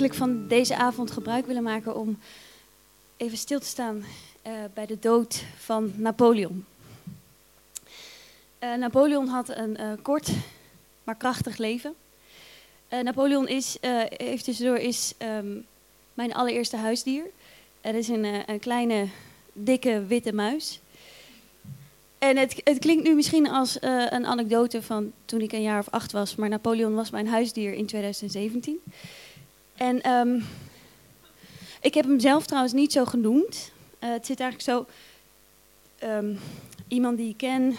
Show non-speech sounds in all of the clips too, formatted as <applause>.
eigenlijk van deze avond gebruik willen maken om even stil te staan uh, bij de dood van Napoleon. Uh, Napoleon had een uh, kort maar krachtig leven. Napoleon is, tussendoor, is um, mijn allereerste huisdier. Het is een, een kleine, dikke, witte muis. En het, het, klinkt nu misschien als een anekdote van toen ik een jaar of acht was, maar Napoleon was mijn huisdier in 2017. En um, ik heb hem zelf trouwens niet zo genoemd. Uh, het zit eigenlijk zo. Um, iemand die ik ken.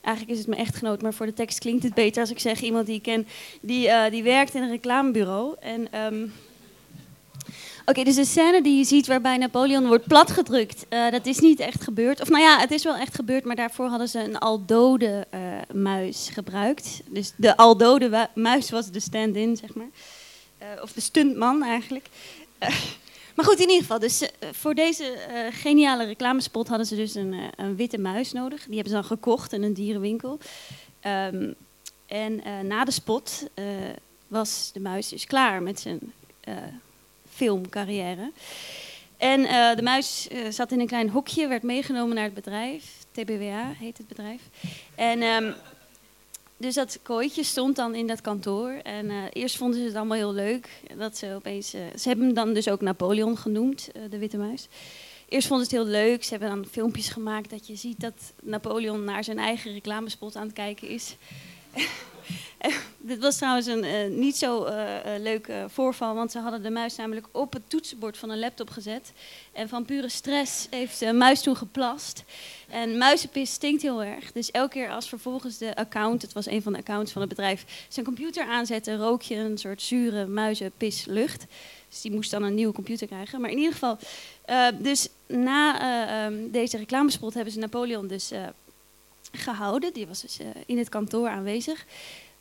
Eigenlijk is het mijn echtgenoot, maar voor de tekst klinkt het beter als ik zeg iemand die ik ken. Die, uh, die werkt in een reclamebureau. En um, Oké, dus de scène die je ziet waarbij Napoleon wordt platgedrukt, uh, dat is niet echt gebeurd. Of nou ja, het is wel echt gebeurd, maar daarvoor hadden ze een aldode uh, muis gebruikt. Dus de aldode muis was de stand-in, zeg maar. Uh, of de stuntman eigenlijk. maar goed, in ieder geval, dus voor deze geniale reclamespot hadden ze dus een, een, witte muis nodig. Die hebben ze dan gekocht in een dierenwinkel. Um, en na de spot was de muis dus klaar met zijn filmcarrière. En de muis zat in een klein hokje, werd meegenomen naar het bedrijf. TBWA heet het bedrijf. En um, dus dat kooitje stond dan in dat kantoor. En uh, eerst vonden ze het allemaal heel leuk. Dat ze opeens. ze hebben hem dan dus ook Napoleon genoemd, de witte muis. Eerst vonden ze het heel leuk. Ze hebben dan filmpjes gemaakt dat je ziet dat Napoleon naar zijn eigen reclamespot aan het kijken is. <laughs> Dit was trouwens een uh, niet zo uh, uh, leuk voorval, want ze hadden de muis namelijk op het toetsenbord van een laptop gezet. En van pure stress heeft de muis toen geplast. En muizenpis stinkt heel erg. Dus elke keer als vervolgens de account, het was een van de accounts van het bedrijf, zijn computer aanzette, rook je een soort zure muizenpislucht. Dus die moest dan een nieuwe computer krijgen. Maar in ieder geval, dus na um, deze reclamespot hebben ze Napoleon dus gehouden. Die was dus in het kantoor aanwezig.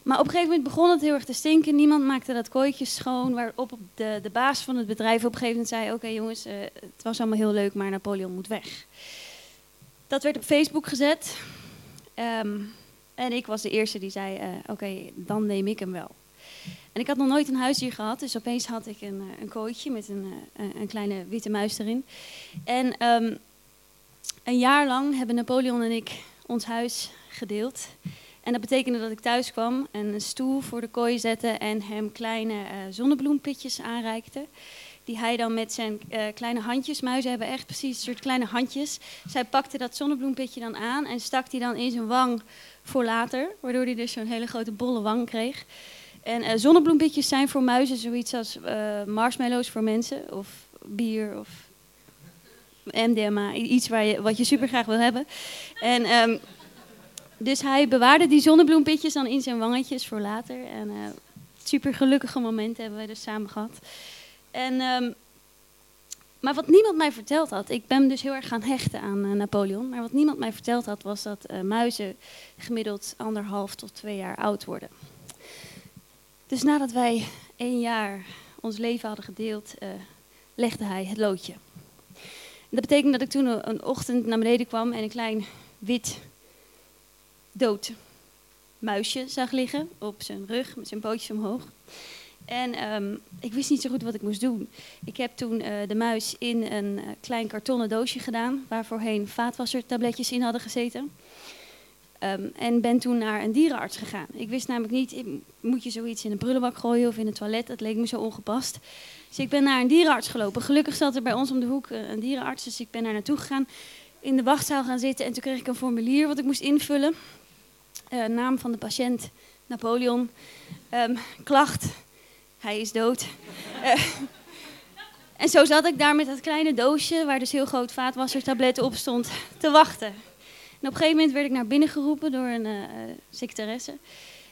Maar op een gegeven moment begon het heel erg te stinken. Niemand maakte dat kooitje schoon. Waarop de, de baas van het bedrijf op een gegeven moment zei: Oké jongens, uh, het was allemaal heel leuk, maar Napoleon moet weg. Dat werd op Facebook gezet. Um, en ik was de eerste die zei: uh, Oké, dan neem ik hem wel. En ik had nog nooit een huisdier gehad, dus opeens had ik een, een kooitje met een, een kleine witte muis erin. En um, een jaar lang hebben Napoleon en ik ons huis gedeeld. En dat betekende dat ik thuis kwam en een stoel voor de kooi zette en hem kleine uh, zonnebloempitjes aanreikte. Die hij dan met zijn uh, kleine handjes, muizen hebben echt precies een soort kleine handjes. Zij pakte dat zonnebloempitje dan aan en stak die dan in zijn wang voor later. Waardoor hij dus zo'n hele grote bolle wang kreeg. En uh, zonnebloempitjes zijn voor muizen zoiets als marshmallows voor mensen. Of bier of MDMA, iets waar je, wat je super graag wil hebben. En um, dus hij bewaarde die zonnebloempitjes dan in zijn wangetjes voor later. En uh, super gelukkige momenten hebben we dus samen gehad. En, um, maar wat niemand mij verteld had, ik ben dus heel erg gaan hechten aan uh, Napoleon. Maar wat niemand mij verteld had, was dat uh, muizen gemiddeld anderhalf tot twee jaar oud worden. Dus nadat wij één jaar ons leven hadden gedeeld, legde hij het loodje. Dat betekent dat ik toen een ochtend naar beneden kwam en een klein wit dood muisje zag liggen op zijn rug met zijn pootjes omhoog. En um, ik wist niet zo goed wat ik moest doen. Ik heb toen uh, de muis in een uh, klein kartonnen doosje gedaan, waar voorheen vaatwassertabletjes in hadden gezeten. Um, en ben toen naar een dierenarts gegaan. Ik wist namelijk niet, moet je zoiets in een prullenbak gooien of in een toilet? Dat leek me zo ongepast. Dus ik ben naar een dierenarts gelopen. Gelukkig zat er bij ons om de hoek uh, een dierenarts, dus ik ben daar naartoe gegaan. In de wachtzaal gaan zitten en toen kreeg ik een formulier wat ik moest invullen. Uh, naam van de patiënt, Napoleon. Um, klacht, hij is dood. Uh, <laughs> en zo zat ik daar met dat kleine doosje, waar dus heel groot vaatwassertabletten op stond, te wachten. En op een gegeven moment werd ik naar binnen geroepen door een uh.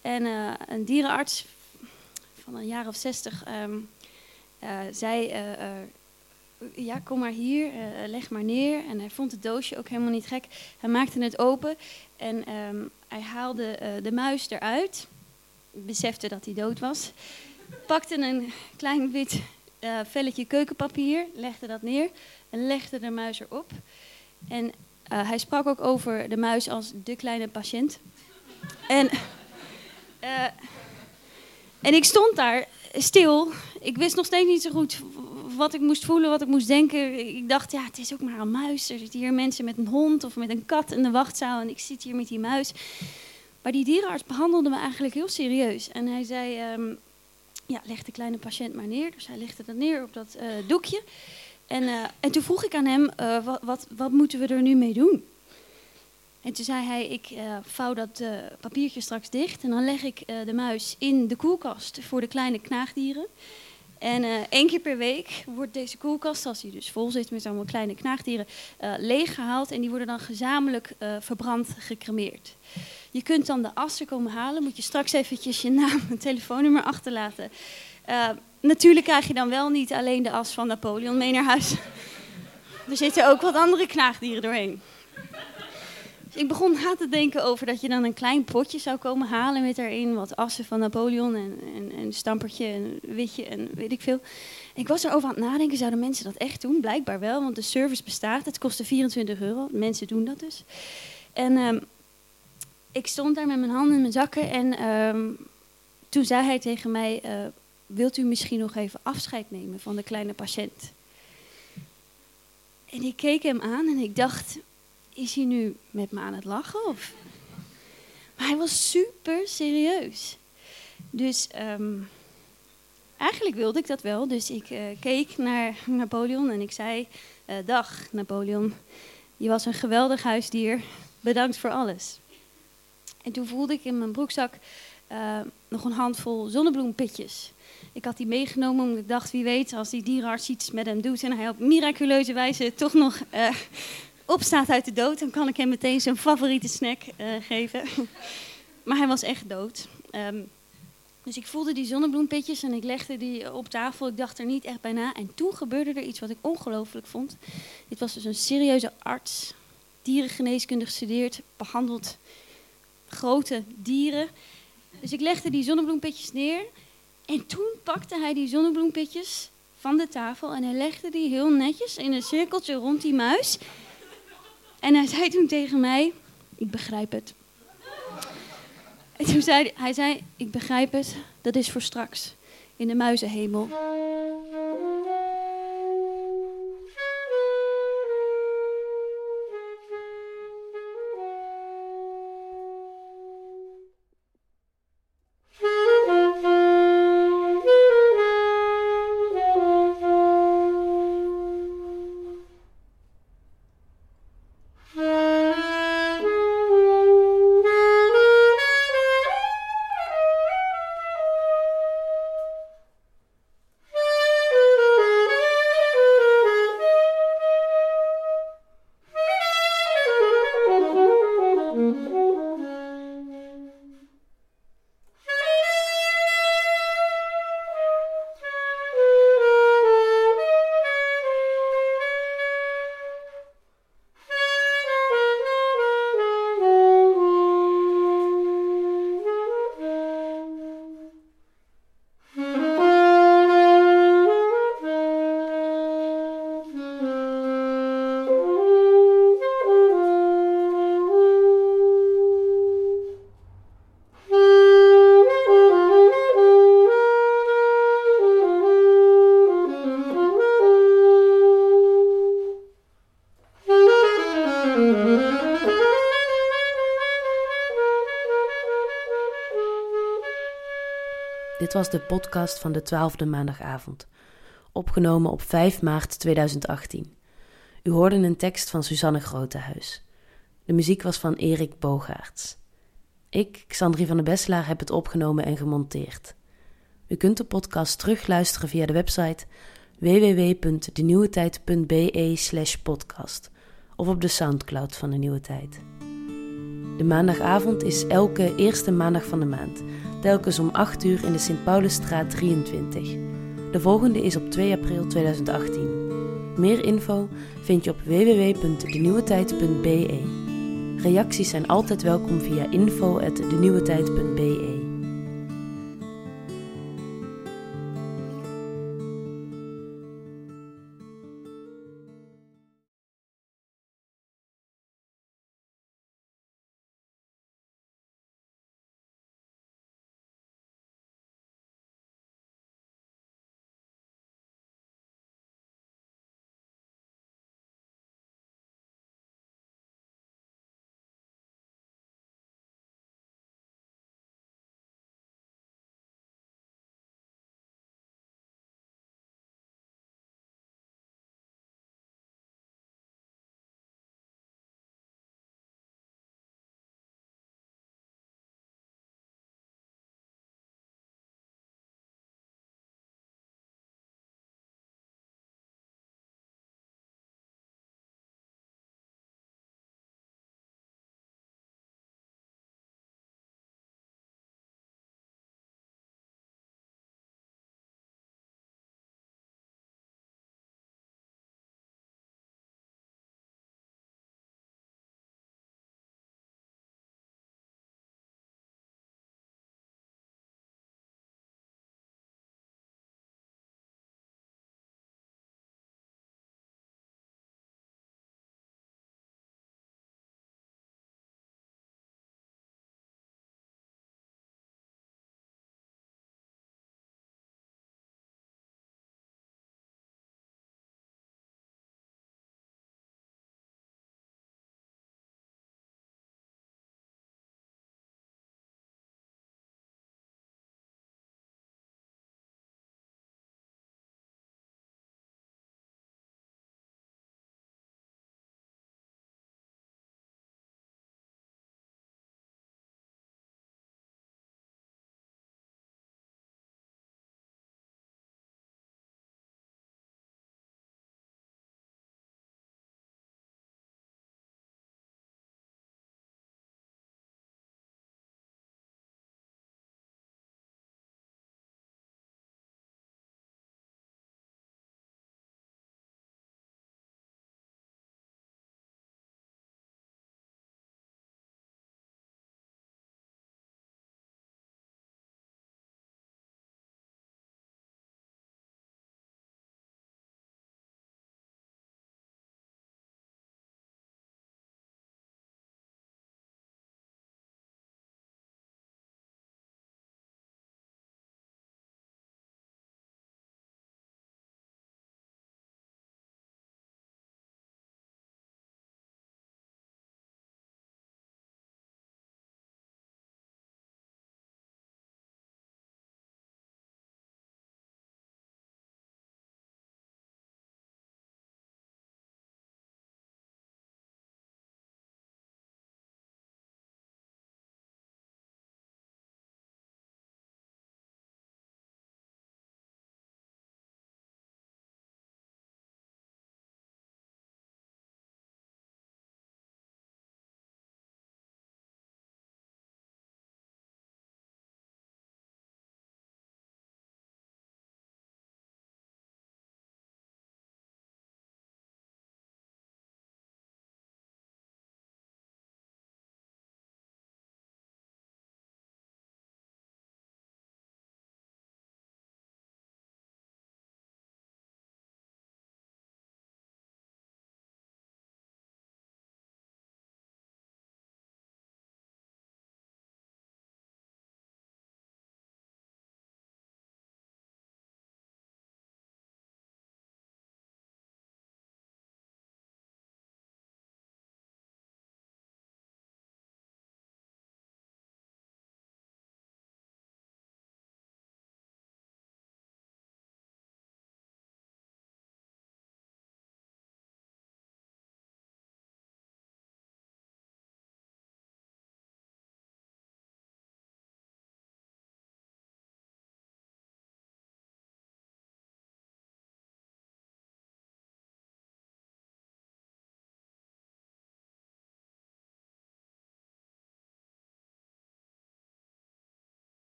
En een dierenarts van een jaar of zestig um, zei ja, kom maar hier, uh, leg maar neer. En hij vond het doosje ook helemaal niet gek. Hij maakte het open en um, hij haalde uh, de muis eruit. Besefte dat hij dood was. Pakte een klein wit velletje keukenpapier, legde dat neer en legde de muis erop. En hij sprak ook over de muis als de kleine patiënt. En, en ik stond daar stil. Ik wist nog steeds niet zo goed wat ik moest voelen, wat ik moest denken. Ik dacht, ja, het is ook maar een muis. Er zitten hier mensen met een hond of met een kat in de wachtzaal en ik zit hier met die muis. Maar die dierenarts behandelde me eigenlijk heel serieus. En hij zei, um, ja, leg de kleine patiënt maar neer. Dus hij legde dat neer op dat uh, doekje. En, uh, en toen vroeg ik aan hem, uh, wat, wat, wat moeten we er nu mee doen? En toen zei hij, ik vouw dat papiertje straks dicht en dan leg ik de muis in de koelkast voor de kleine knaagdieren. En één keer per week wordt deze koelkast, als die dus vol zit met allemaal kleine knaagdieren, leeggehaald en die worden dan gezamenlijk verbrand, gecremeerd. Je kunt dan de assen komen halen, moet je straks eventjes je naam en telefoonnummer achterlaten. natuurlijk krijg je dan wel niet alleen de as van Napoleon mee naar huis. <laughs> er zitten ook wat andere knaagdieren doorheen. Ik begon na te denken over dat je dan een klein potje zou komen halen met daarin wat assen van Napoleon en, en, en stampertje en witje en weet ik veel. ik was erover aan het nadenken, zouden mensen dat echt doen? Blijkbaar wel, want de service bestaat. Het kostte 24 euro. Mensen doen dat dus. En um, ik stond daar met mijn handen in mijn zakken en um, toen zei hij tegen mij, uh, wilt u misschien nog even afscheid nemen van de kleine patiënt? En ik keek hem aan en ik dacht, is hij nu met me aan het lachen? Of? Maar hij was super serieus. Dus um, eigenlijk wilde ik dat wel. Dus ik uh, keek naar Napoleon en ik zei: uh, Dag Napoleon, je was een geweldig huisdier. Bedankt voor alles. En toen voelde ik in mijn broekzak uh, nog een handvol zonnebloempitjes. Ik had die meegenomen omdat ik dacht, wie weet, als die dierenarts iets met hem doet en hij op miraculeuze wijze toch nog opstaat uit de dood, dan kan ik hem meteen zijn favoriete snack uh, geven. <laughs> maar hij was echt dood. Um, dus ik voelde die zonnebloempitjes en ik legde die op tafel. Ik dacht er niet echt bij na. En toen gebeurde er iets wat ik ongelooflijk vond. Dit was dus een serieuze arts, dierengeneeskunde gestudeerd, behandeld grote dieren. Dus ik legde die zonnebloempitjes neer. En toen pakte hij die zonnebloempitjes van de tafel en hij legde die heel netjes in een cirkeltje rond die muis. En hij zei toen tegen mij, ik begrijp het. En toen zei hij, zei, ik begrijp het, dat is voor straks, in de muizenhemel. Was de podcast van de twaalfde maandagavond, opgenomen op 5 maart 2018. U hoorde een tekst van Suzanne Grotehuis. De muziek was van Erik Bogaerts. Ik, Xandri van de Beslaar, heb het opgenomen en gemonteerd. U kunt de podcast terugluisteren via de website www.denieuwetijd.be podcast of op de Soundcloud van De Nieuwe Tijd. De maandagavond is elke eerste maandag van de maand telkens om 8 uur in de Sint-Paulusstraat 23. De volgende is op 2 april 2018. Meer info vind je op www.denieuwetijd.be. Reacties zijn altijd welkom via info.denieuwetijd.be.